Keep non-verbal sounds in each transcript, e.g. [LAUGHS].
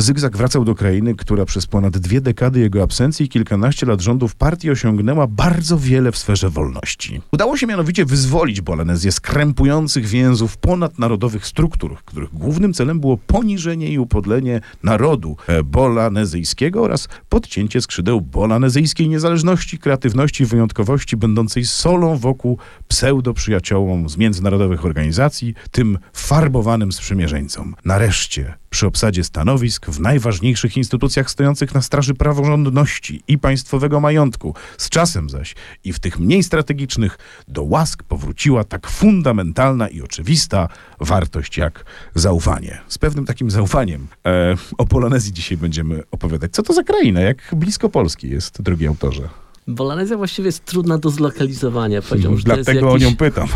Zygzak wracał do krainy, która przez ponad dwie dekady jego absencji i kilkanaście lat rządów partii osiągnęła bardzo wiele w sferze wolności. Udało się mianowicie wyzwolić Bolanezję z krępujących więzów ponadnarodowych struktur, których głównym celem było poniżenie i upodlenie narodu e, bolanezyjskiego oraz podcięcie skrzydeł bolanezyjskiej niezależności, kreatywności i wyjątkowości, będącej solą wokół pseudo-przyjaciołom z międzynarodowych organizacji, tym farbowanym sprzymierzeńcom. Nareszcie przy obsadzie stanowisk w najważniejszych instytucjach stojących na straży praworządności i państwowego majątku. Z czasem zaś i w tych mniej strategicznych do łask powróciła tak fundamentalna i oczywista wartość jak zaufanie. Z pewnym takim zaufaniem e, o Polonezji dzisiaj będziemy opowiadać. Co to za kraina? Jak blisko Polski jest, drogi autorze? Bolanezja właściwie jest trudna do zlokalizowania. Powiedziałbym, że Dlatego jakiś, o nią pytam.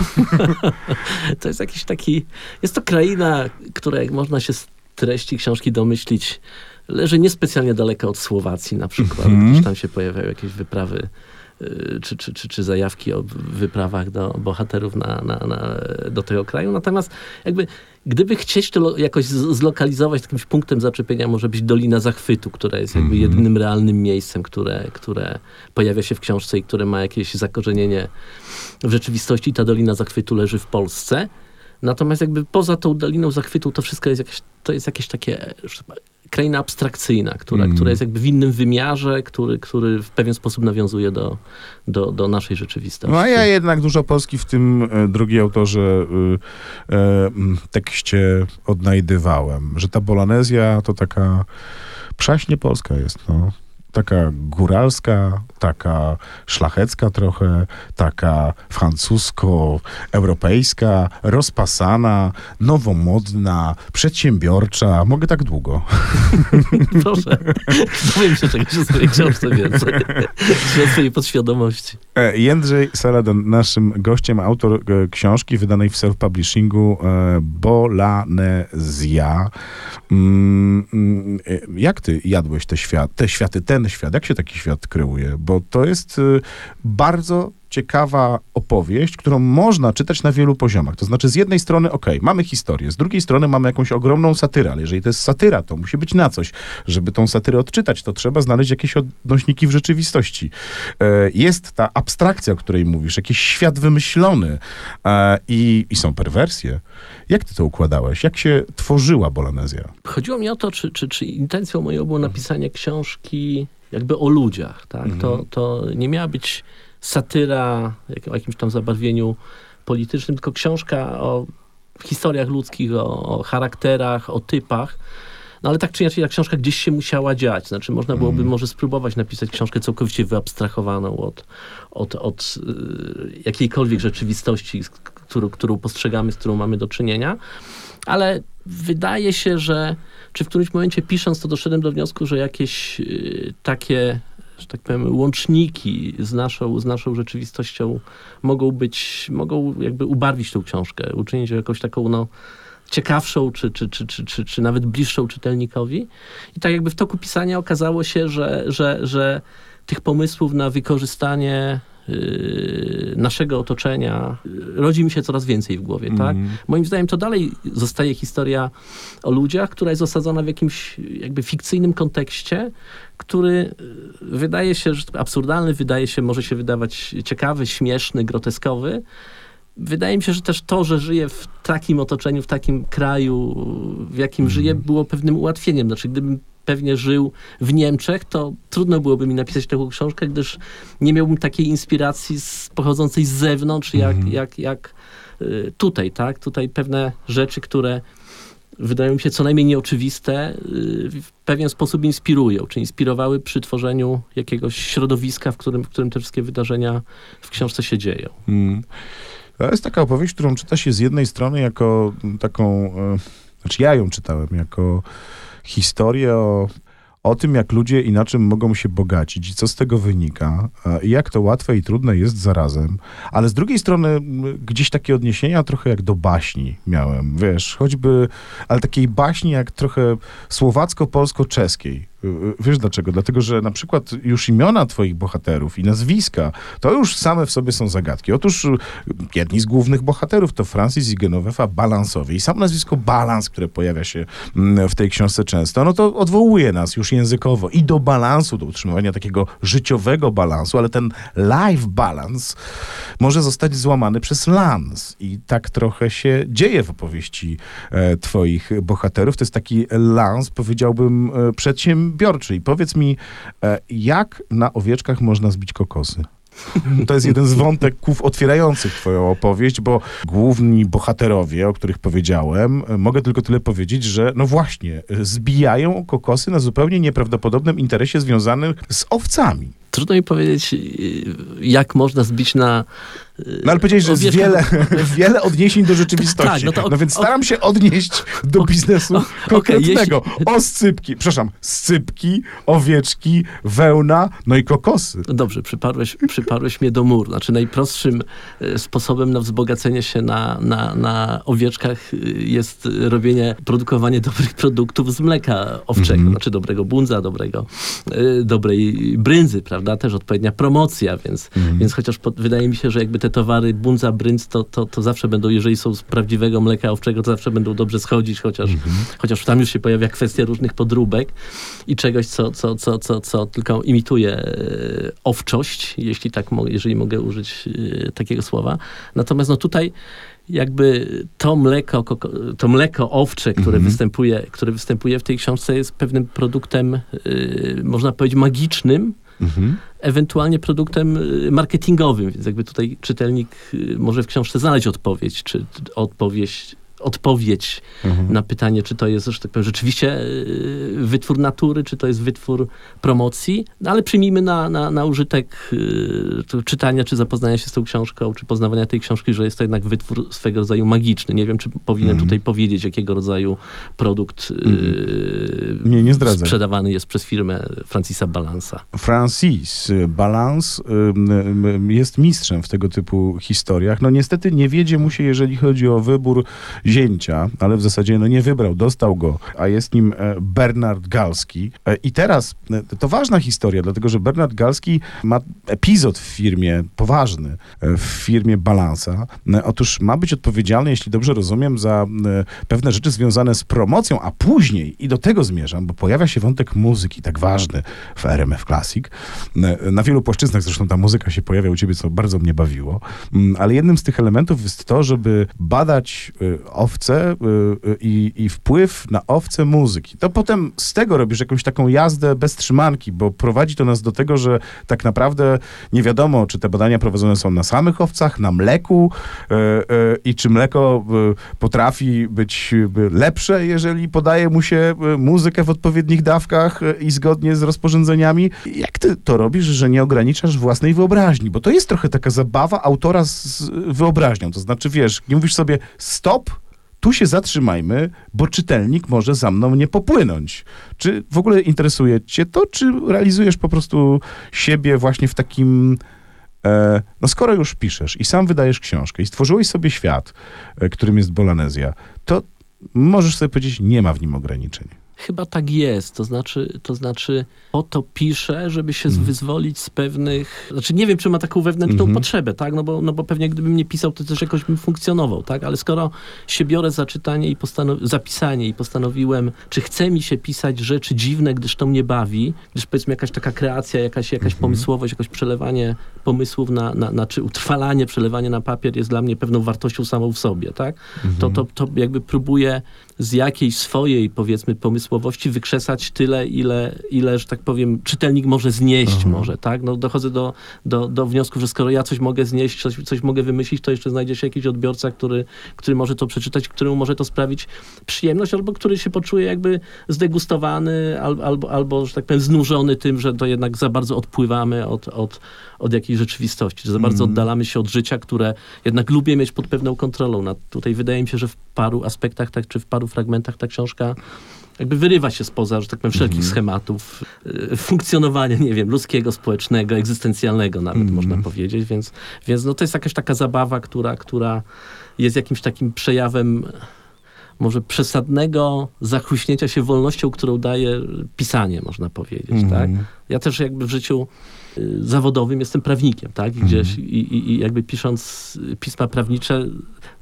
[LAUGHS] to jest jakiś taki... Jest to kraina, która jak można się treści książki domyślić, leży niespecjalnie daleko od Słowacji na przykład, mm -hmm. gdzieś tam się pojawiają jakieś wyprawy y, czy, czy, czy, czy zajawki o wyprawach do bohaterów na, na, na, do tego kraju. Natomiast jakby, gdyby chcieć to jakoś zlokalizować, jakimś punktem zaczepienia może być Dolina Zachwytu, która jest jakby -hmm. jedynym realnym miejscem, które, które pojawia się w książce i które ma jakieś zakorzenienie w rzeczywistości. Ta Dolina Zachwytu leży w Polsce. Natomiast jakby poza tą Doliną Zachwytu to wszystko jest jakieś, to jest jakieś takie kraina abstrakcyjna, która, mm. która jest jakby w innym wymiarze, który, który w pewien sposób nawiązuje do, do, do naszej rzeczywistości. No a ja jednak dużo Polski w tym, e, drugi autorze, e, e, tekście odnajdywałem, że ta Bolanezja to taka przaśnie Polska jest, no taka góralska, taka szlachecka trochę, taka francusko-europejska, rozpasana, nowomodna, przedsiębiorcza. Mogę tak długo. [LAUGHS] Proszę. Dowiem się czegoś o swojej książce więcej. o swojej podświadomości. E, Jędrzej Saladan, naszym gościem, autor e, książki wydanej w self-publishingu e, Bolanezja. Mm, mm, jak ty jadłeś te, świat, te światy, ten świat? Jak się taki świat kreuje? Bo to jest y, bardzo ciekawa opowieść, którą można czytać na wielu poziomach. To znaczy, z jednej strony, ok, mamy historię, z drugiej strony mamy jakąś ogromną satyrę, ale jeżeli to jest satyra, to musi być na coś. Żeby tą satyrę odczytać, to trzeba znaleźć jakieś odnośniki w rzeczywistości. E, jest ta abstrakcja, o której mówisz, jakiś świat wymyślony e, i, i są perwersje. Jak ty to układałeś? Jak się tworzyła Bolanezja? Chodziło mi o to, czy, czy, czy intencją moją było napisanie książki jakby o ludziach. Tak? Mhm. To, to nie miała być satyra o jakimś tam zabarwieniu politycznym, tylko książka o historiach ludzkich, o, o charakterach, o typach. No ale tak czy inaczej ta książka gdzieś się musiała dziać. Znaczy można byłoby mm. może spróbować napisać książkę całkowicie wyabstrahowaną od, od, od y, jakiejkolwiek rzeczywistości, którą, którą postrzegamy, z którą mamy do czynienia. Ale wydaje się, że czy w którymś momencie pisząc to doszedłem do wniosku, że jakieś y, takie że tak powiem, łączniki z naszą, z naszą rzeczywistością mogą być, mogą jakby ubarwić tą książkę, uczynić ją jakąś taką, no, ciekawszą, czy, czy, czy, czy, czy, czy nawet bliższą czytelnikowi. I tak jakby w toku pisania okazało się, że, że, że tych pomysłów na wykorzystanie naszego otoczenia rodzi mi się coraz więcej w głowie, tak? Mm. Moim zdaniem to dalej zostaje historia o ludziach, która jest osadzona w jakimś jakby fikcyjnym kontekście, który y, wydaje się że absurdalny, wydaje się, może się wydawać ciekawy, śmieszny, groteskowy. Wydaje mi się, że też to, że żyję w takim otoczeniu, w takim kraju, w jakim mm. żyję, było pewnym ułatwieniem. Znaczy, gdybym pewnie żył w Niemczech, to trudno byłoby mi napisać taką książkę, gdyż nie miałbym takiej inspiracji z, pochodzącej z zewnątrz, jak, mm. jak, jak y, tutaj, tak? Tutaj pewne rzeczy, które wydają mi się co najmniej nieoczywiste, y, w pewien sposób inspirują, czy inspirowały przy tworzeniu jakiegoś środowiska, w którym, w którym te wszystkie wydarzenia w książce się dzieją. Mm. To jest taka opowieść, którą czyta się z jednej strony jako taką, e, znaczy ja ją czytałem jako historię o, o tym, jak ludzie i na czym mogą się bogacić i co z tego wynika, i jak to łatwe i trudne jest zarazem. Ale z drugiej strony gdzieś takie odniesienia trochę jak do baśni miałem, wiesz, choćby, ale takiej baśni jak trochę słowacko-polsko-czeskiej. Wiesz dlaczego? Dlatego, że na przykład już imiona twoich bohaterów i nazwiska, to już same w sobie są zagadki. Otóż jedni z głównych bohaterów to Francis i Genovefa Balansowie. I samo nazwisko Balans, które pojawia się mm, w tej książce często, no to odwołuje nas już językowo i do balansu, do utrzymywania takiego życiowego balansu, ale ten life balance może zostać złamany przez lans. I tak trochę się dzieje w opowieści e, twoich bohaterów. To jest taki lans, powiedziałbym, e, przedsiębiorczy. I powiedz mi, e, jak na owieczkach można zbić kokosy? To jest jeden z wątków otwierających twoją opowieść, bo główni bohaterowie, o których powiedziałem, mogę tylko tyle powiedzieć, że no właśnie, zbijają kokosy na zupełnie nieprawdopodobnym interesie związanym z owcami. Trudno mi powiedzieć, jak można zbić na no ale powiedziałeś, że jest wiele, [LAUGHS] wiele odniesień do rzeczywistości. Tak, no, to, no więc staram się odnieść do biznesu o, konkretnego. Okay, jeśli... Oscypki, przepraszam, scypki, owieczki, wełna, no i kokosy. Dobrze, przyparłeś, przyparłeś mnie do mur. Znaczy najprostszym e, sposobem na wzbogacenie się na, na, na owieczkach e, jest robienie, produkowanie [LAUGHS] dobrych produktów z mleka owczego. Mm -hmm. Znaczy dobrego bunza, dobrego, e, dobrej brędzy, prawda? Też odpowiednia promocja, więc, mm -hmm. więc chociaż pod, wydaje mi się, że jakby te towary bunza, brync, to, to, to zawsze będą, jeżeli są z prawdziwego mleka owczego, to zawsze będą dobrze schodzić, chociaż, mhm. chociaż tam już się pojawia kwestia różnych podróbek i czegoś, co, co, co, co, co tylko imituje e, owczość, jeśli tak jeżeli mogę użyć e, takiego słowa. Natomiast no tutaj jakby to mleko, to mleko owcze, które, mhm. występuje, które występuje w tej książce jest pewnym produktem, yy, można powiedzieć, magicznym, mhm. Ewentualnie produktem y, marketingowym, więc jakby tutaj czytelnik y, może w książce znaleźć odpowiedź, czy odpowiedź odpowiedź mhm. na pytanie, czy to jest, że tak powiem, rzeczywiście y, wytwór natury, czy to jest wytwór promocji, no, ale przyjmijmy na, na, na użytek y, czytania, czy zapoznania się z tą książką, czy poznawania tej książki, że jest to jednak wytwór swego rodzaju magiczny. Nie wiem, czy powinienem mhm. tutaj powiedzieć, jakiego rodzaju produkt y, mhm. nie, nie sprzedawany jest przez firmę Francisa Balansa. Francis Balance jest mistrzem w tego typu historiach. No niestety nie wiedzie mu się, jeżeli chodzi o wybór zięcia, ale w zasadzie no nie wybrał, dostał go, a jest nim e, Bernard Galski. E, I teraz e, to ważna historia, dlatego że Bernard Galski ma epizod w firmie, poważny, w firmie Balansa. Otóż ma być odpowiedzialny, jeśli dobrze rozumiem, za pewne rzeczy związane z promocją, a później, i do tego zmierzam, bo pojawia się wątek muzyki, tak ważny w RMF Classic. Na wielu płaszczyznach zresztą ta muzyka się pojawia u ciebie, co bardzo mnie bawiło. Mm, ale jednym z tych elementów jest to, żeby badać owce y, y, i, i wpływ na owce muzyki. To potem z tego robisz jakąś taką jazdę bez trzymanki, bo prowadzi to nas do tego, że tak naprawdę nie wiadomo, czy te badania prowadzone są na samych owcach, na mleku y, i czy mleko potrafi być lepsze, jeżeli podaje mu się muzykę w odpowiednich dawkach i zgodnie z rozporządzeniami. Jak ty to robisz, że nie ograniczasz własnej wyobraźni? Bo to jest trochę taka zabawa autora z wyobraźnią. To znaczy, wiesz, nie mówisz sobie stop, tu się zatrzymajmy, bo czytelnik może za mną nie popłynąć. Czy w ogóle interesuje cię to, czy realizujesz po prostu siebie właśnie w takim... E, no skoro już piszesz i sam wydajesz książkę i stworzyłeś sobie świat, e, którym jest Bolanezja, to możesz sobie powiedzieć, nie ma w nim ograniczeń. Chyba tak jest. To znaczy, to znaczy o to piszę, żeby się mm. wyzwolić z pewnych... Znaczy nie wiem, czy ma taką wewnętrzną mm -hmm. potrzebę, tak? No bo, no bo pewnie gdybym nie pisał, to też jakoś bym funkcjonował, tak? Ale skoro się biorę za czytanie i zapisanie i postanowiłem, czy chce mi się pisać rzeczy dziwne, gdyż to mnie bawi, gdyż powiedzmy jakaś taka kreacja, jakaś, jakaś mm -hmm. pomysłowość, jakoś przelewanie pomysłów na, na, na, czy utrwalanie, przelewanie na papier jest dla mnie pewną wartością samą w sobie, tak? -hmm. To, to, to jakby próbuję z jakiejś swojej, powiedzmy, pomysłowości wykrzesać tyle, ile, ile że tak powiem, czytelnik może znieść Aha. może, tak? No dochodzę do, do, do wniosku, że skoro ja coś mogę znieść, coś, coś mogę wymyślić, to jeszcze znajdzie się jakiś odbiorca, który, który może to przeczytać, któremu może to sprawić przyjemność, albo który się poczuje jakby zdegustowany, albo, albo, albo że tak powiem, znużony tym, że to jednak za bardzo odpływamy od, od, od jakiejś rzeczywistości, że za bardzo mm. oddalamy się od życia, które jednak lubię mieć pod pewną kontrolą. No, tutaj wydaje mi się, że w paru aspektach, tak, czy w paru fragmentach ta książka jakby wyrywa się spoza, że tak powiem, wszelkich mm. schematów y, funkcjonowania, nie wiem, ludzkiego, społecznego, egzystencjalnego nawet mm. można powiedzieć, więc, więc no to jest jakaś taka zabawa, która, która jest jakimś takim przejawem może przesadnego zachłyśnięcia się wolnością, którą daje pisanie, można powiedzieć, tak? Ja też jakby w życiu zawodowym jestem prawnikiem, tak? I Gdzieś i, i, i jakby pisząc pisma prawnicze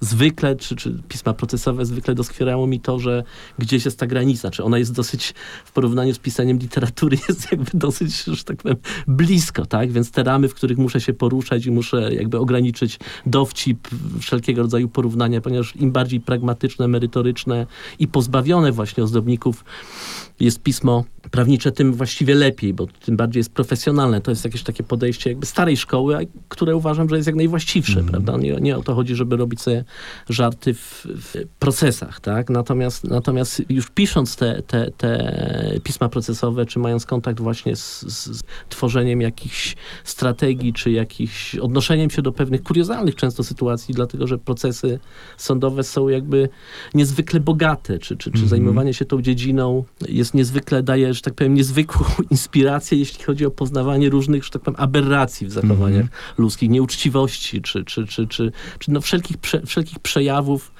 zwykle, czy, czy pisma procesowe zwykle doskwierało mi to, że gdzieś jest ta granica, czy ona jest dosyć w porównaniu z pisaniem literatury [LAUGHS] jest jakby dosyć, że tak powiem, blisko, tak? Więc te ramy, w których muszę się poruszać i muszę jakby ograniczyć dowcip, wszelkiego rodzaju porównania, ponieważ im bardziej pragmatyczne, merytoryczne i pozbawione właśnie ozdobników jest pismo prawnicze, tym właściwie lepiej, bo tym bardziej jest profesjonalne. To jest jakieś takie podejście jakby starej szkoły, które uważam, że jest jak najwłaściwsze, mm. prawda? Nie, nie o to chodzi, żeby robić sobie żarty w, w, procesach, tak? Natomiast, natomiast już pisząc te, te, te pisma procesowe, czy mając kontakt właśnie z, z tworzeniem jakichś strategii, czy jakichś odnoszeniem się do pewnych kuriozalnych często sytuacji, dlatego, że procesy sądowe są jakby niezwykle bogate, czy, czy, czy mm. zajmowanie się tą dziedziną jest niezwykle, daje, że tak powiem, niezwykłą [LAUGHS] inspirację, jeśli chodzi o poznawanie różnych, że tak powiem, aberracji w zachowaniach mm -hmm. ludzkich, nieuczciwości, czy, czy, czy, czy, czy no wszelkich, prze, wszelkich przejawów,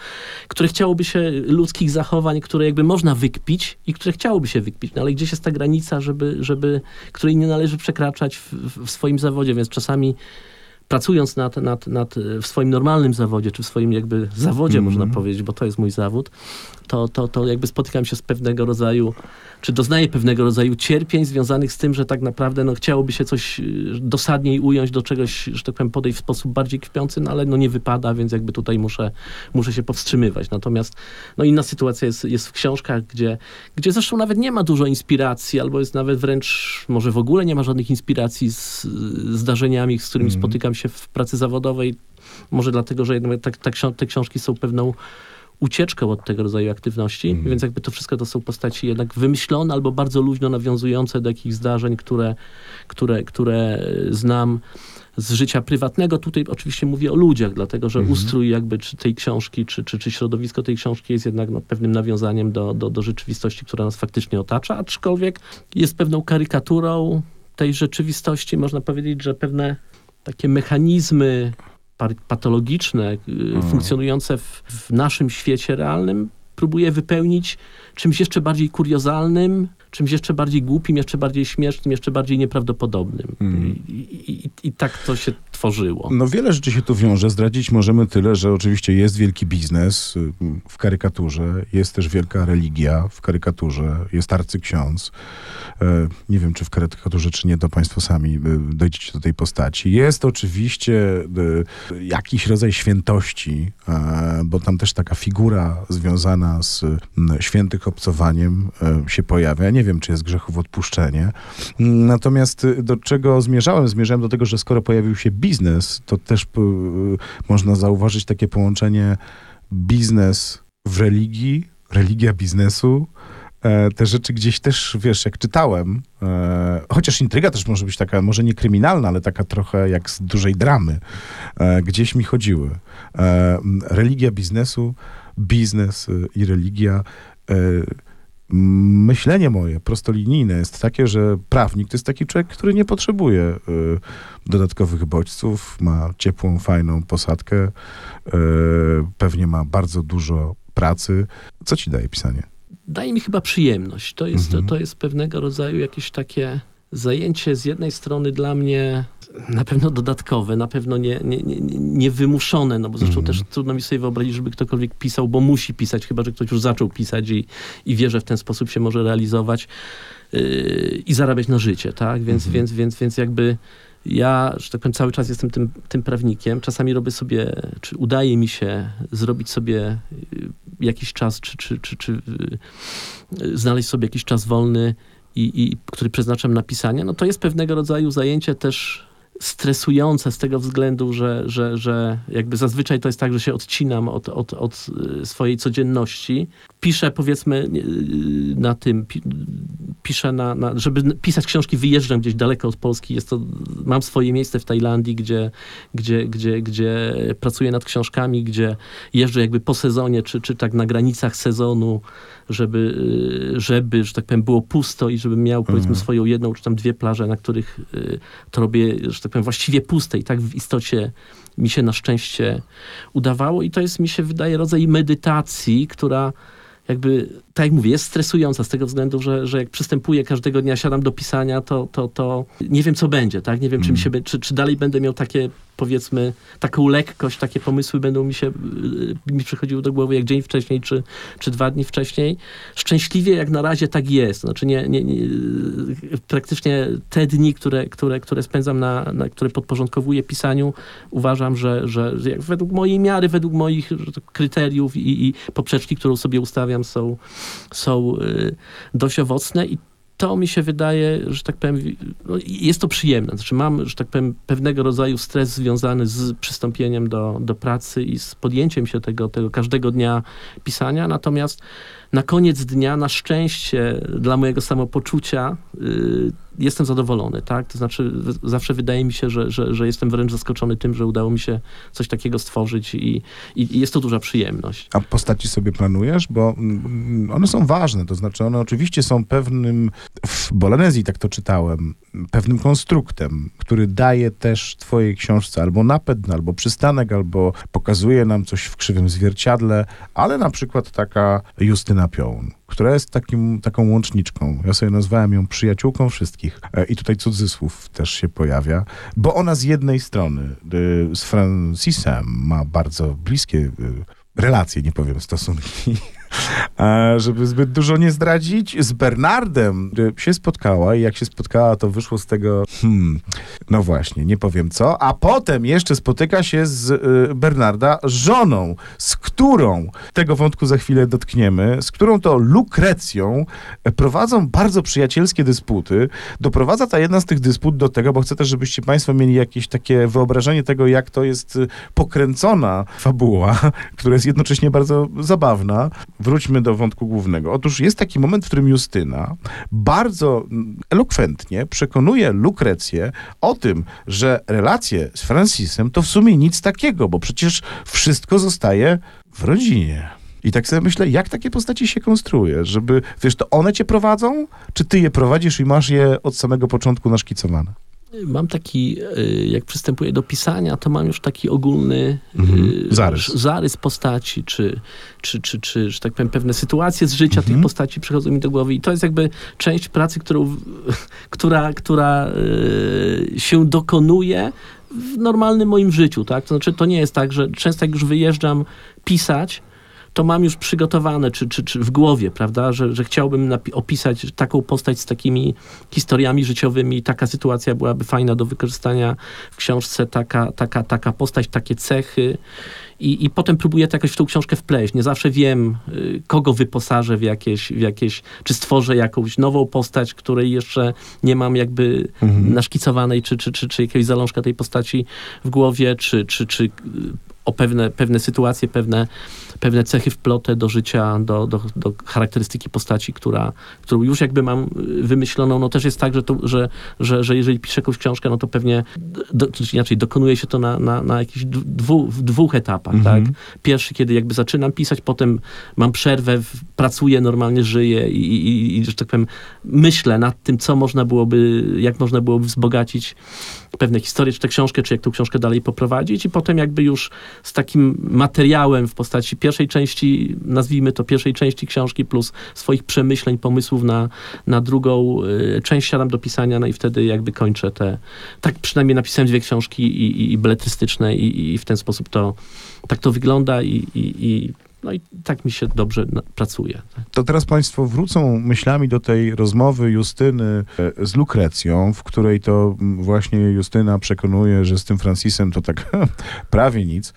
które chciałoby się, ludzkich zachowań, które jakby można wykpić i które chciałoby się wykpić, no ale gdzieś jest ta granica, żeby, żeby, której nie należy przekraczać w, w swoim zawodzie, więc czasami pracując nad, nad, nad, w swoim normalnym zawodzie, czy w swoim jakby zawodzie, mm -hmm. można powiedzieć, bo to jest mój zawód, to, to, to jakby spotykam się z pewnego rodzaju czy doznaje pewnego rodzaju cierpień związanych z tym, że tak naprawdę no, chciałoby się coś y, dosadniej ująć do czegoś, że tak powiem, podejść w sposób bardziej kpiący, no ale no nie wypada, więc jakby tutaj muszę, muszę się powstrzymywać. Natomiast no inna sytuacja jest, jest w książkach, gdzie, gdzie zresztą nawet nie ma dużo inspiracji, albo jest nawet wręcz, może w ogóle nie ma żadnych inspiracji z zdarzeniami, z którymi mm. spotykam się w pracy zawodowej. Może dlatego, że jednak tak, tak, te książki są pewną ucieczkę od tego rodzaju aktywności, mm. więc jakby to wszystko to są postaci jednak wymyślone albo bardzo luźno nawiązujące do jakichś zdarzeń, które, które, które znam z życia prywatnego. Tutaj oczywiście mówię o ludziach, dlatego że mm. ustrój jakby czy tej książki, czy, czy, czy środowisko tej książki jest jednak no, pewnym nawiązaniem do, do, do rzeczywistości, która nas faktycznie otacza, aczkolwiek jest pewną karykaturą tej rzeczywistości. Można powiedzieć, że pewne takie mechanizmy patologiczne, hmm. funkcjonujące w, w naszym świecie realnym, próbuje wypełnić czymś jeszcze bardziej kuriozalnym, czymś jeszcze bardziej głupim, jeszcze bardziej śmiesznym, jeszcze bardziej nieprawdopodobnym. Mm. I, i, I, tak to się tworzyło. No wiele rzeczy się tu wiąże. Zdradzić możemy tyle, że oczywiście jest wielki biznes y, w karykaturze, jest też wielka religia w karykaturze, jest arcyksiądz. E, nie wiem, czy w karykaturze, czy nie, to państwo sami y, dojdziecie do tej postaci. Jest oczywiście y, jakiś rodzaj świętości, bo tam też taka figura związana z świętych obcowaniem się pojawia. Nie wiem, czy jest grzechów odpuszczenie. Natomiast do czego zmierzałem? Zmierzałem do tego, że skoro pojawił się biznes, to też można zauważyć takie połączenie biznes w religii, religia biznesu, E, te rzeczy gdzieś też, wiesz, jak czytałem, e, chociaż intryga też może być taka, może nie kryminalna, ale taka trochę jak z dużej dramy, e, gdzieś mi chodziły. religia biznesu, biznes i religia. Myślenie moje prostolinijne jest takie, że prawnik to jest taki człowiek, który nie potrzebuje dodatkowych bodźców, ma ciepłą, fajną posadkę, pewnie ma bardzo dużo pracy. Co ci daje pisanie? daje mi chyba przyjemność. To jest, mhm. to, to jest pewnego rodzaju jakieś takie zajęcie z jednej strony dla mnie na pewno dodatkowe, na pewno nie, nie, nie, niewymuszone, no bo zresztą mhm. też trudno mi sobie wyobrazić, żeby ktokolwiek pisał, bo musi pisać, chyba że ktoś już zaczął pisać i, i wie, że w ten sposób się może realizować yy, i zarabiać na życie, tak? Więc, mhm. więc, więc, więc jakby ja, że tak powiem, cały czas jestem tym, tym prawnikiem. Czasami robię sobie, czy udaje mi się zrobić sobie y, jakiś czas, czy, czy, czy, czy y, znaleźć sobie jakiś czas wolny, i, i, który przeznaczam na pisanie, no to jest pewnego rodzaju zajęcie też stresujące z tego względu, że, że, że jakby zazwyczaj to jest tak, że się odcinam od, od, od y, swojej codzienności. Piszę powiedzmy na tym, piszę na, na, żeby pisać książki, wyjeżdżam gdzieś daleko od Polski. Jest to, mam swoje miejsce w Tajlandii, gdzie, gdzie, gdzie, gdzie pracuję nad książkami, gdzie jeżdżę jakby po sezonie, czy, czy tak na granicach sezonu, żeby, y, żeby, że tak powiem, było pusto i żebym miał, powiedzmy, Mhm. swoją jedną czy tam dwie plaże, na których y, to robię, że tak powiem, właściwie puste i tak w istocie mi się na szczęście udawało i to jest, mi się wydaje, rodzaj medytacji, która jakby, tak jak mówię, jest stresująca z tego względu, że, że jak przystępuję każdego dnia, siadam do pisania, to, to, to nie wiem, co będzie, tak? Nie wiem, czy, mi się, czy, czy dalej będę miał takie, powiedzmy, taką lekkość, takie pomysły będą mi się, y, mi przychodziły do głowy jak dzień wcześniej, czy, czy dwa dni wcześniej. Szczęśliwie jak na razie tak jest. Znaczy nie, nie, nie, praktycznie te dni, które, które, które spędzam na, na, które podporządkowuję pisaniu, uważam, że, że, jak według mojej miary, według moich tak kryteriów i, i poprzeczki, którą sobie ustawiam, są, są y, dość owocne i to mi się wydaje, że tak powiem, wi- no, jest to przyjemne. Znaczy mam, że tak powiem, pewnego rodzaju stres związany z przystąpieniem do, do pracy i z podjęciem się tego, tego każdego dnia pisania, natomiast na koniec dnia, na szczęście dla mojego samopoczucia, y, jestem zadowolony, tak? To znaczy, zawsze wydaje mi się, że, że, że jestem wręcz zaskoczony tym, że udało mi się coś takiego stworzyć i, i, i jest to duża przyjemność. A postaci sobie planujesz? Bo mm, one są ważne, to znaczy one oczywiście są pewnym, w Bolanezji tak to czytałem, pewnym konstruktem, który daje też twojej książce albo napęd, albo przystanek, albo pokazuje nam coś w krzywym zwierciadle, ale na przykład taka Justyna Piołun, która jest takim, taką łączniczką. Ja sobie nazwałem ją przyjaciółką wszystkich. E, I tutaj cudzysłów też się pojawia, bo ona z jednej strony y, z Francisem ma bardzo bliskie y, relacje, nie powiem stosunki, [LAUGHS] żeby zbyt dużo nie zdradzić, z Bernardem y, się spotkała i jak się spotkała, to wyszło z tego, hmm, no właśnie, nie powiem co, a potem jeszcze spotyka się z y, Bernarda żoną, z którą, tego wątku za chwilę dotkniemy, z którą to Lukrecją e, prowadzą bardzo przyjacielskie dysputy. Doprowadza ta jedna z tych dysput do tego, bo chcę też, żebyście państwo mieli jakieś takie wyobrażenie tego, jak to jest y, pokręcona fabuła, która jest jednocześnie bardzo zabawna. Wróćmy do wątku głównego. Otóż jest taki moment, w którym Justyna bardzo elokwentnie przekonuje Lukrecję o tym, że relacje z Francisem to w sumie nic takiego, bo przecież wszystko zostaje w rodzinie. I tak sobie myślę, jak takie postaci się konstruuje, żeby, wiesz, to one cię prowadzą, czy ty je prowadzisz i masz je od samego początku naszkicowane? Mam taki, y, jak przystępuję do pisania, to mam już taki ogólny Mhm. y, Zarys. zarys postaci, czy, czy, czy, czy, że tak powiem, pewne sytuacje z życia Mhm. tych postaci przychodzą mi do głowy. I to jest jakby część pracy, którą, [LAUGHS] która, która y, się dokonuje w normalnym moim życiu, tak? To znaczy, to nie jest tak, że często jak już wyjeżdżam pisać, to mam już przygotowane, czy, czy, czy w głowie, prawda, że, że chciałbym opisać taką postać z takimi historiami życiowymi, taka sytuacja byłaby fajna do wykorzystania w książce, taka, taka, taka postać, takie cechy. I, I potem próbuję to jakoś w tą książkę wpleść. Nie zawsze wiem, y, kogo wyposażę w jakieś, w jakieś, czy stworzę jakąś nową postać, której jeszcze nie mam jakby Mhm. naszkicowanej, czy, czy, czy, czy jakiegoś zalążka tej postaci w głowie, czy, czy, czy y, o pewne, pewne sytuacje, pewne, pewne cechy wplotę do życia, do, do, do charakterystyki postaci, która, którą już jakby mam wymyśloną. No też jest tak, że, to, że, że, że jeżeli piszę jakąś książkę, no to pewnie, do, czy inaczej, dokonuje się to na, na, na jakichś dwu, w dwóch etapach, Mhm. tak? Pierwszy, kiedy jakby zaczynam pisać, potem mam przerwę, pracuję, normalnie żyję i, i, i, że tak powiem, myślę nad tym, co można byłoby, jak można byłoby wzbogacić pewne historie, czy tę książkę, czy jak tą książkę dalej poprowadzić. I potem jakby już z takim materiałem w postaci pierwszej części, nazwijmy to pierwszej części książki, plus swoich przemyśleń, pomysłów na, na drugą y, część siadam do pisania, no i wtedy jakby kończę te, tak przynajmniej napisałem dwie książki i, i, i beletrystyczne i, i w ten sposób to, tak to wygląda i, i no i tak mi się dobrze pracuje. tak. To teraz Państwo wrócą myślami do tej rozmowy Justyny e, z Lukrecją, w której to mm, właśnie Justyna przekonuje, że z tym Francisem to tak [LAUGHS] prawie nic.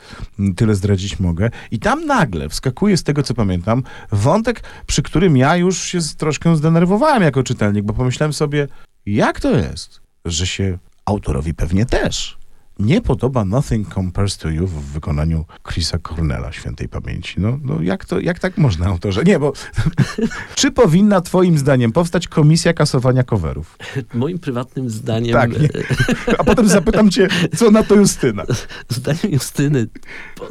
Tyle zdradzić mogę. I tam nagle wskakuje, z tego co pamiętam, wątek, przy którym ja już się troszkę zdenerwowałem jako czytelnik, bo pomyślałem sobie, jak to jest, że się autorowi pewnie też nie podoba Nothing Compares to You w wykonaniu Chrisa Cornella, świętej pamięci. No, no jak, to, jak tak można, autorze? Nie, bo [LAUGHS] czy powinna twoim zdaniem powstać komisja kasowania coverów? [LAUGHS] Moim prywatnym zdaniem... Tak, nie. [LAUGHS] a potem zapytam cię, co na to Justyna? Zdaniem Justyny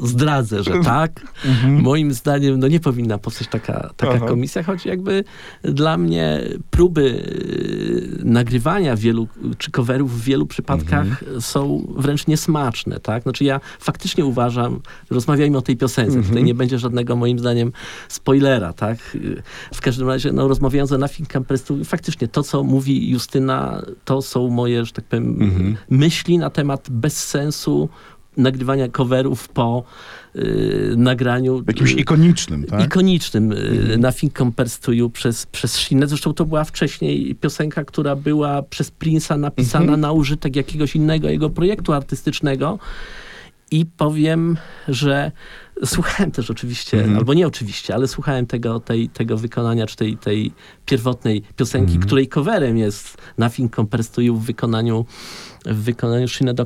zdradzę, że tak. Mhm. Moim zdaniem no nie powinna powstać taka, taka komisja, choć jakby dla mnie próby y, nagrywania wielu, czy coverów w wielu przypadkach mhm. są wręcz niesmaczne, tak? Znaczy ja faktycznie uważam, rozmawiajmy o tej piosence, mm -hmm. tutaj nie będzie żadnego moim zdaniem spoilera, tak? W każdym razie, no rozmawiając o Nothing Compares to faktycznie to, co mówi Justyna, to są moje, że tak powiem, mm -hmm. myśli na temat bezsensu nagrywania coverów po y, nagraniu. Jakimś ikonicznym, tak? Ikonicznym. Y, Nothing Compares to You przez, przez Shinę. Zresztą to była wcześniej piosenka, która była przez Prince'a napisana mhm. na użytek jakiegoś innego jego projektu artystycznego. I powiem, że słuchałem też oczywiście, mhm. albo nie oczywiście, ale słuchałem tego, tej, tego wykonania, czy tej, tej pierwotnej piosenki, mhm. której coverem jest Nothing Compares to You w wykonaniu w wykonaniu Sinead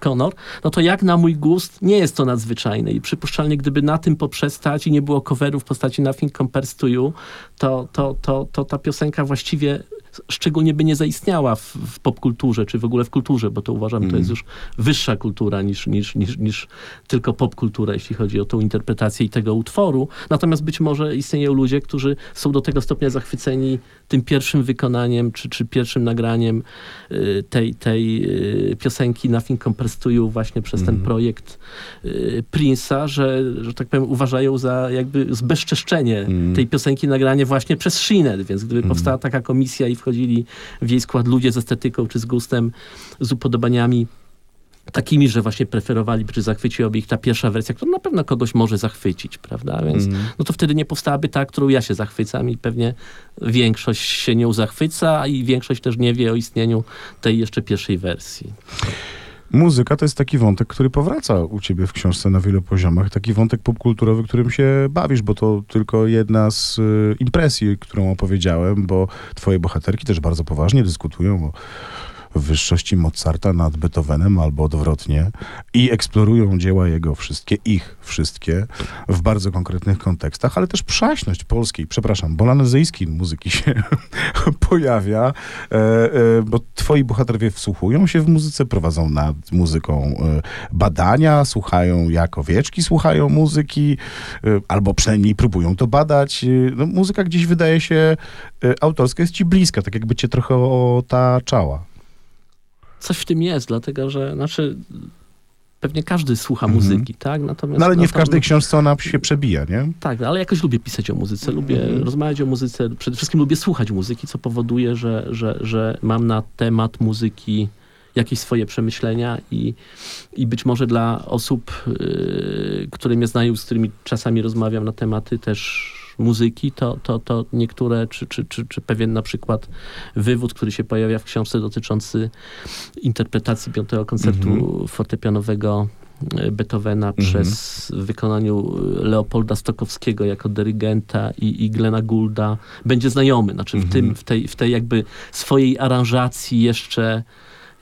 Connor, no to jak na mój gust nie jest to nadzwyczajne. I przypuszczalnie gdyby na tym poprzestać i nie było coverów w postaci Nothing Compares to You, to, to, to, to ta piosenka właściwie szczególnie by nie zaistniała w, w popkulturze, czy w ogóle w kulturze, bo to uważam, mm. to jest mm. już wyższa kultura niż, niż, niż, niż tylko popkultura, jeśli chodzi o tą interpretację i tego utworu. Natomiast być może istnieją ludzie, którzy są do tego stopnia zachwyceni tym pierwszym wykonaniem, czy, czy pierwszym nagraniem y, tej, tej y, piosenki Nothing Compares to You właśnie przez mm. ten projekt y, Prince'a, że, że tak powiem uważają za jakby zbezczeszczenie mm. tej piosenki nagranie właśnie przez Shinet, więc gdyby mm. powstała taka komisja i wchodzili w jej skład ludzie z estetyką czy z gustem, z upodobaniami takimi, że właśnie preferowaliby, czy zachwyciłaby ich ta pierwsza wersja, która na pewno kogoś może zachwycić, prawda? Więc mm. no to wtedy nie powstałaby ta, którą ja się zachwycam i pewnie większość się nią zachwyca i większość też nie wie o istnieniu tej jeszcze pierwszej wersji. Muzyka to jest taki wątek, który powraca u ciebie w książce na wielu poziomach. Taki wątek popkulturowy, którym się bawisz, bo to tylko jedna z y, impresji, którą opowiedziałem, bo twoje bohaterki też bardzo poważnie dyskutują o wyższości Mozarta nad Beethovenem albo odwrotnie i eksplorują dzieła jego wszystkie, ich wszystkie w bardzo konkretnych kontekstach, ale też przaśność polskiej, przepraszam, bolanezyjskiej muzyki się [LAUGHS] pojawia, e, e, bo twoi bohaterowie wsłuchują się w muzyce, prowadzą nad muzyką e, badania, słuchają jak owieczki słuchają muzyki, albo przynajmniej próbują to badać. No, muzyka gdzieś wydaje się autorska, jest ci bliska, tak jakby cię trochę otaczała coś w tym jest, dlatego że, znaczy, pewnie każdy słucha mhm. muzyki, tak? Natomiast, no ale nie w każdej książce ona się przebija, nie? Tak, ale jakoś lubię pisać o muzyce, lubię mhm. rozmawiać o muzyce, przede wszystkim lubię słuchać muzyki, co powoduje, że, że, że mam na temat muzyki jakieś swoje przemyślenia i, i być może dla osób, yy, które mnie znają, z którymi czasami rozmawiam na tematy też muzyki, to, to, to niektóre, czy, czy, czy, czy pewien na przykład wywód, który się pojawia w książce dotyczący interpretacji piątego koncertu mhm. fortepianowego e, Beethovena mhm. przez wykonaniu Leopolda Stokowskiego jako dyrygenta i, i Glena Goulda będzie znajomy. Znaczy w, mhm. tym, w, tej, w tej jakby swojej aranżacji jeszcze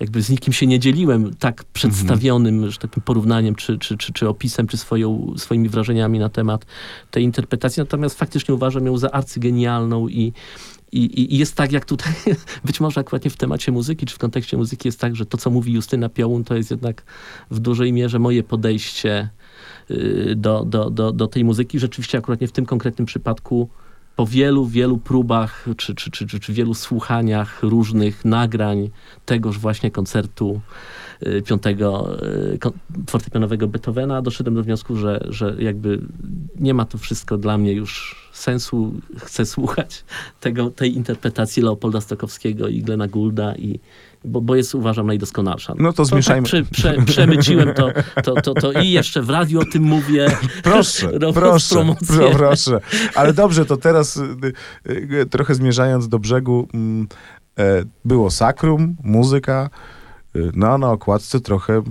jakby z nikim się nie dzieliłem tak przedstawionym, mhm. że takim porównaniem, czy, czy, czy, czy opisem, czy swoją, swoimi wrażeniami na temat tej interpretacji. Natomiast faktycznie uważam ją za arcygenialną i, i, I, jest tak, jak tutaj, [LAUGHS] być może akurat nie w temacie muzyki, czy w kontekście muzyki jest tak, że to, co mówi Justyna Piołun, to jest jednak w dużej mierze moje podejście y, do, do, do, do tej muzyki. Rzeczywiście akurat nie w tym konkretnym przypadku po wielu, wielu próbach, czy, czy, czy, czy, wielu słuchaniach różnych nagrań tegoż właśnie koncertu y, piątego y, fortepianowego Beethovena, doszedłem do wniosku, że, że jakby nie ma to wszystko dla mnie już sensu. Chcę słuchać tego, tej interpretacji Leopolda Stokowskiego i Glena Goulda i, bo, bo jest uważam najdoskonalsza. No to zmieszajmy. To tak prze, prze, przemyciłem to, to, to, to i jeszcze w radiu o tym mówię. [LAUGHS] Proszę, proszę, proszę. Ale dobrze, to teraz y, y, trochę zmierzając do brzegu, mm, e, było sakrum, muzyka, y, no a na okładce trochę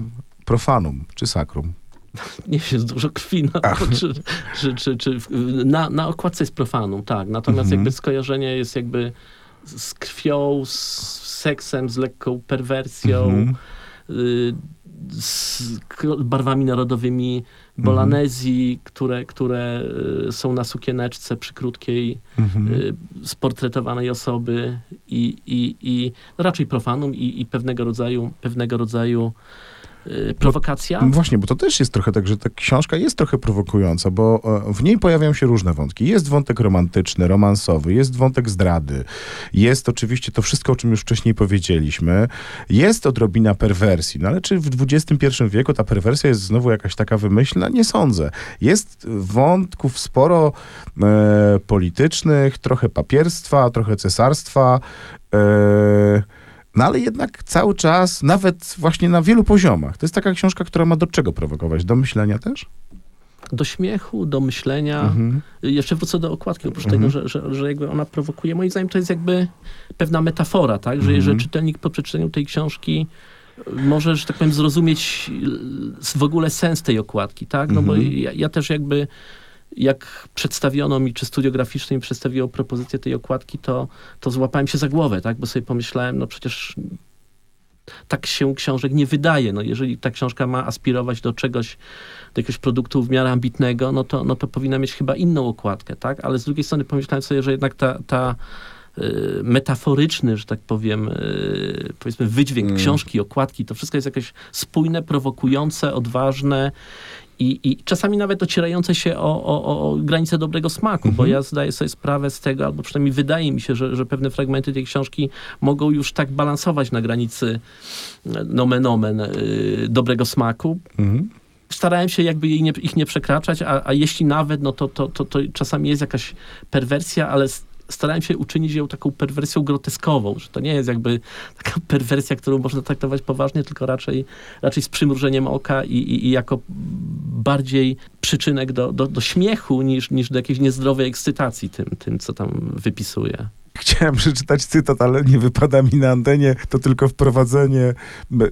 profanum, czy sakrum. [LAUGHS] Nie jest dużo krwi na, czy, czy, czy, czy, na, na okładce jest profanum, tak. Natomiast mhm. jakby skojarzenie jest jakby z krwią, z seksem, z lekką perwersją. Mhm. Y, z barwami narodowymi Bolanezji, mhm. które, które y, są na sukieneczce przy krótkiej, mhm. Y, sportretowanej osoby i, i, i raczej profanum i, i pewnego rodzaju, pewnego rodzaju prowokacja. Bo, właśnie, bo to też jest trochę tak, że ta książka jest trochę prowokująca, bo e, w niej pojawiają się różne wątki. Jest wątek romantyczny, romansowy, jest wątek zdrady, jest oczywiście to wszystko, o czym już wcześniej powiedzieliśmy, jest odrobina perwersji, no ale czy w XXI wieku ta perwersja jest znowu jakaś taka wymyślna? Nie sądzę. Jest wątków sporo e, politycznych, trochę papierstwa, trochę cesarstwa, e, no ale jednak cały czas, nawet właśnie na wielu poziomach. To jest taka książka, która ma do czego prowokować? Do myślenia też? do śmiechu, do myślenia. Mhm. Jeszcze wrócę do okładki, oprócz mhm. tego, że, że, że jakby ona prowokuje. Moim zdaniem to jest jakby pewna metafora, tak? Że, mhm. że czytelnik po przeczytaniu tej książki może, że tak powiem, zrozumieć w ogóle sens tej okładki, tak? No bo mhm. ja, ja też jakby jak przedstawiono mi, czy studio graficzne mi przedstawiło propozycję tej okładki, to, to złapałem się za głowę, tak? Bo sobie pomyślałem, no przecież tak się książek nie wydaje. No jeżeli ta książka ma aspirować do czegoś, do jakiegoś produktu w miarę ambitnego, no to, no to powinna mieć chyba inną okładkę, tak? Ale z drugiej strony pomyślałem sobie, że jednak ta, ta y, metaforyczny, że tak powiem, y, powiedzmy wydźwięk mm. książki, okładki, to wszystko jest jakieś spójne, prowokujące, odważne i, i czasami nawet ocierające się o, o, o granice dobrego smaku, mhm. bo ja zdaję sobie sprawę z tego, albo przynajmniej wydaje mi się, że, że pewne fragmenty tej książki mogą już tak balansować na granicy e, nomen omen y, dobrego smaku. Mhm starałem się jakby nie, ich nie przekraczać, a, a jeśli nawet, no to, to, to, to czasami jest jakaś perwersja, ale starałem się uczynić ją taką perwersją groteskową, że to nie jest jakby taka [LAUGHS] perwersja, którą można traktować poważnie, tylko raczej, raczej z przymrużeniem oka i, i, i jako bardziej przyczynek do, do, do śmiechu niż, niż do jakiejś niezdrowej ekscytacji tym, tym, co tam wypisuje. Chciałem przeczytać cytat, ale nie wypada mi na antenie. To tylko wprowadzenie.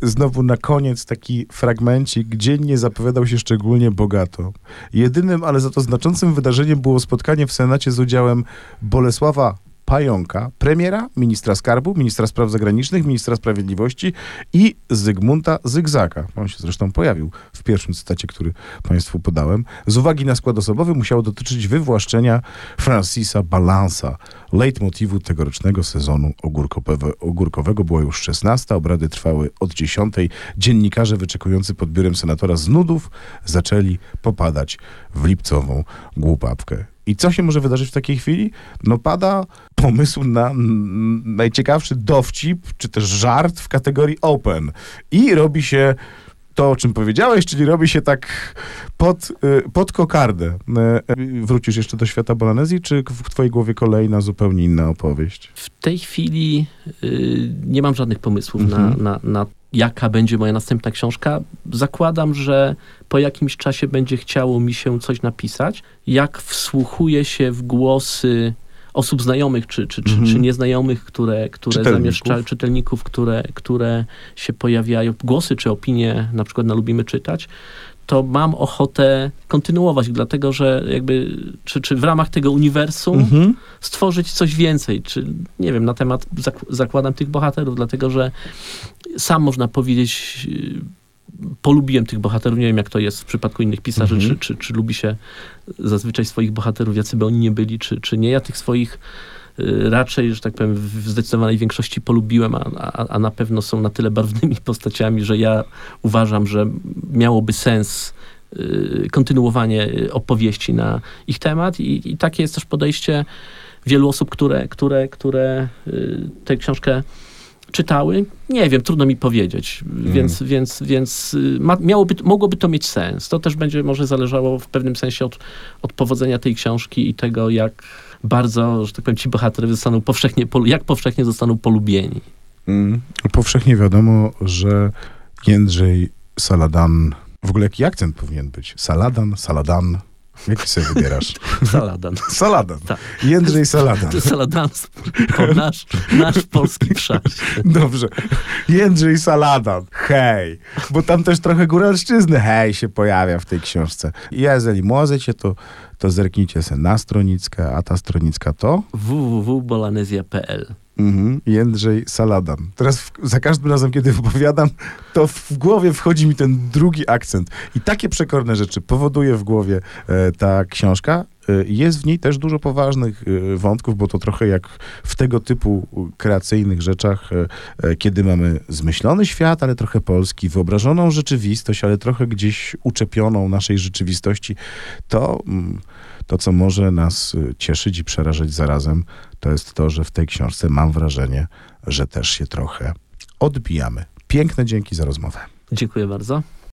Znowu na koniec taki fragmencik. Dzień nie zapowiadał się szczególnie bogato. Jedynym, ale za to znaczącym wydarzeniem było spotkanie w Senacie z udziałem Bolesława Pająka, premiera, ministra skarbu, ministra spraw zagranicznych, ministra sprawiedliwości i Zygmunta Zygzaka. On się zresztą pojawił w pierwszym cytacie, który Państwu podałem. Z uwagi na skład osobowy musiało dotyczyć wywłaszczenia Francisa Balansa. Leitmotivu tegorocznego sezonu ogórkowego była już 16. Obrady trwały od 10. Dziennikarze wyczekujący pod biurem senatora z nudów zaczęli popadać w lipcową głupawkę. I co się może wydarzyć w takiej chwili? No pada pomysł na najciekawszy dowcip, czy też żart w kategorii open. I robi się to, o czym powiedziałeś, czyli robi się tak pod, y, pod kokardę. Y, wrócisz jeszcze do świata Bolanezji, czy w twojej głowie kolejna, zupełnie inna opowieść? W tej chwili y, nie mam żadnych pomysłów mhm. na, na, na jaka będzie moja następna książka. Zakładam, że po jakimś czasie będzie chciało mi się coś napisać. Jak wsłuchuję się w głosy osób znajomych czy, czy, czy, czy mhm. nieznajomych, które, które zamieszczają, czytelników, które, które się pojawiają, głosy czy opinie, na przykład na Lubimy Czytać, to mam ochotę kontynuować, dlatego że jakby, czy, czy w ramach tego uniwersum mhm. stworzyć coś więcej, czy nie wiem, na temat zak zakładam tych bohaterów, dlatego że sam można powiedzieć, polubiłem tych bohaterów, nie wiem jak to jest w przypadku innych pisarzy, mhm. czy, czy, czy lubi się zazwyczaj swoich bohaterów, jacy by oni nie byli, czy, czy nie. Ja tych swoich y, raczej, że tak powiem, w zdecydowanej większości polubiłem, a, a, a, na pewno są na tyle barwnymi [LAUGHS] postaciami, że ja uważam, że miałoby sens y, kontynuowanie y, opowieści na ich temat i, i takie jest też podejście wielu osób, które, które, które tę książkę czytały? Nie wiem, trudno mi powiedzieć, mm. więc, więc, więc ma, miałoby, mogłoby to mieć sens. To też będzie może zależało w pewnym sensie od, od powodzenia tej książki i tego, jak bardzo, że tak powiem, ci bohaterowie zostaną powszechnie, jak powszechnie zostaną polubieni. Mm. Powszechnie wiadomo, że Jędrzej Saladan, w ogóle jaki akcent powinien być? Saladan, Saladan, Jaki sobie wybierasz? [LAUGHS] Saladan. Saladan. Tak. Jędrzej Saladan. To Saladan, nasz, nasz polski przaś. Dobrze. Jędrzej Saladan. Hej. Bo tam też trochę góralszczyzny hej się pojawia w tej książce. Jeżeli możecie, to, to zerknijcie sobie na stronickę, a ta stronicka to www.bolanezja.pl Mhm. Jędrzej Saladan. Teraz w, za każdym razem, kiedy [LAUGHS] wypowiadam, to w głowie wchodzi mi ten drugi akcent. I takie przekorne rzeczy powoduje w głowie e, ta książka. E, Jest w niej też dużo poważnych e, wątków, bo to trochę jak w tego typu kreacyjnych rzeczach, e, kiedy mamy zmyślony świat, ale trochę polski, wyobrażoną rzeczywistość, ale trochę gdzieś uczepioną naszej rzeczywistości, to mm, to, co może nas cieszyć i przerażać zarazem, to jest to, że w tej książce mam wrażenie, że też się trochę odbijamy. Piękne dzięki za rozmowę. Dziękuję bardzo.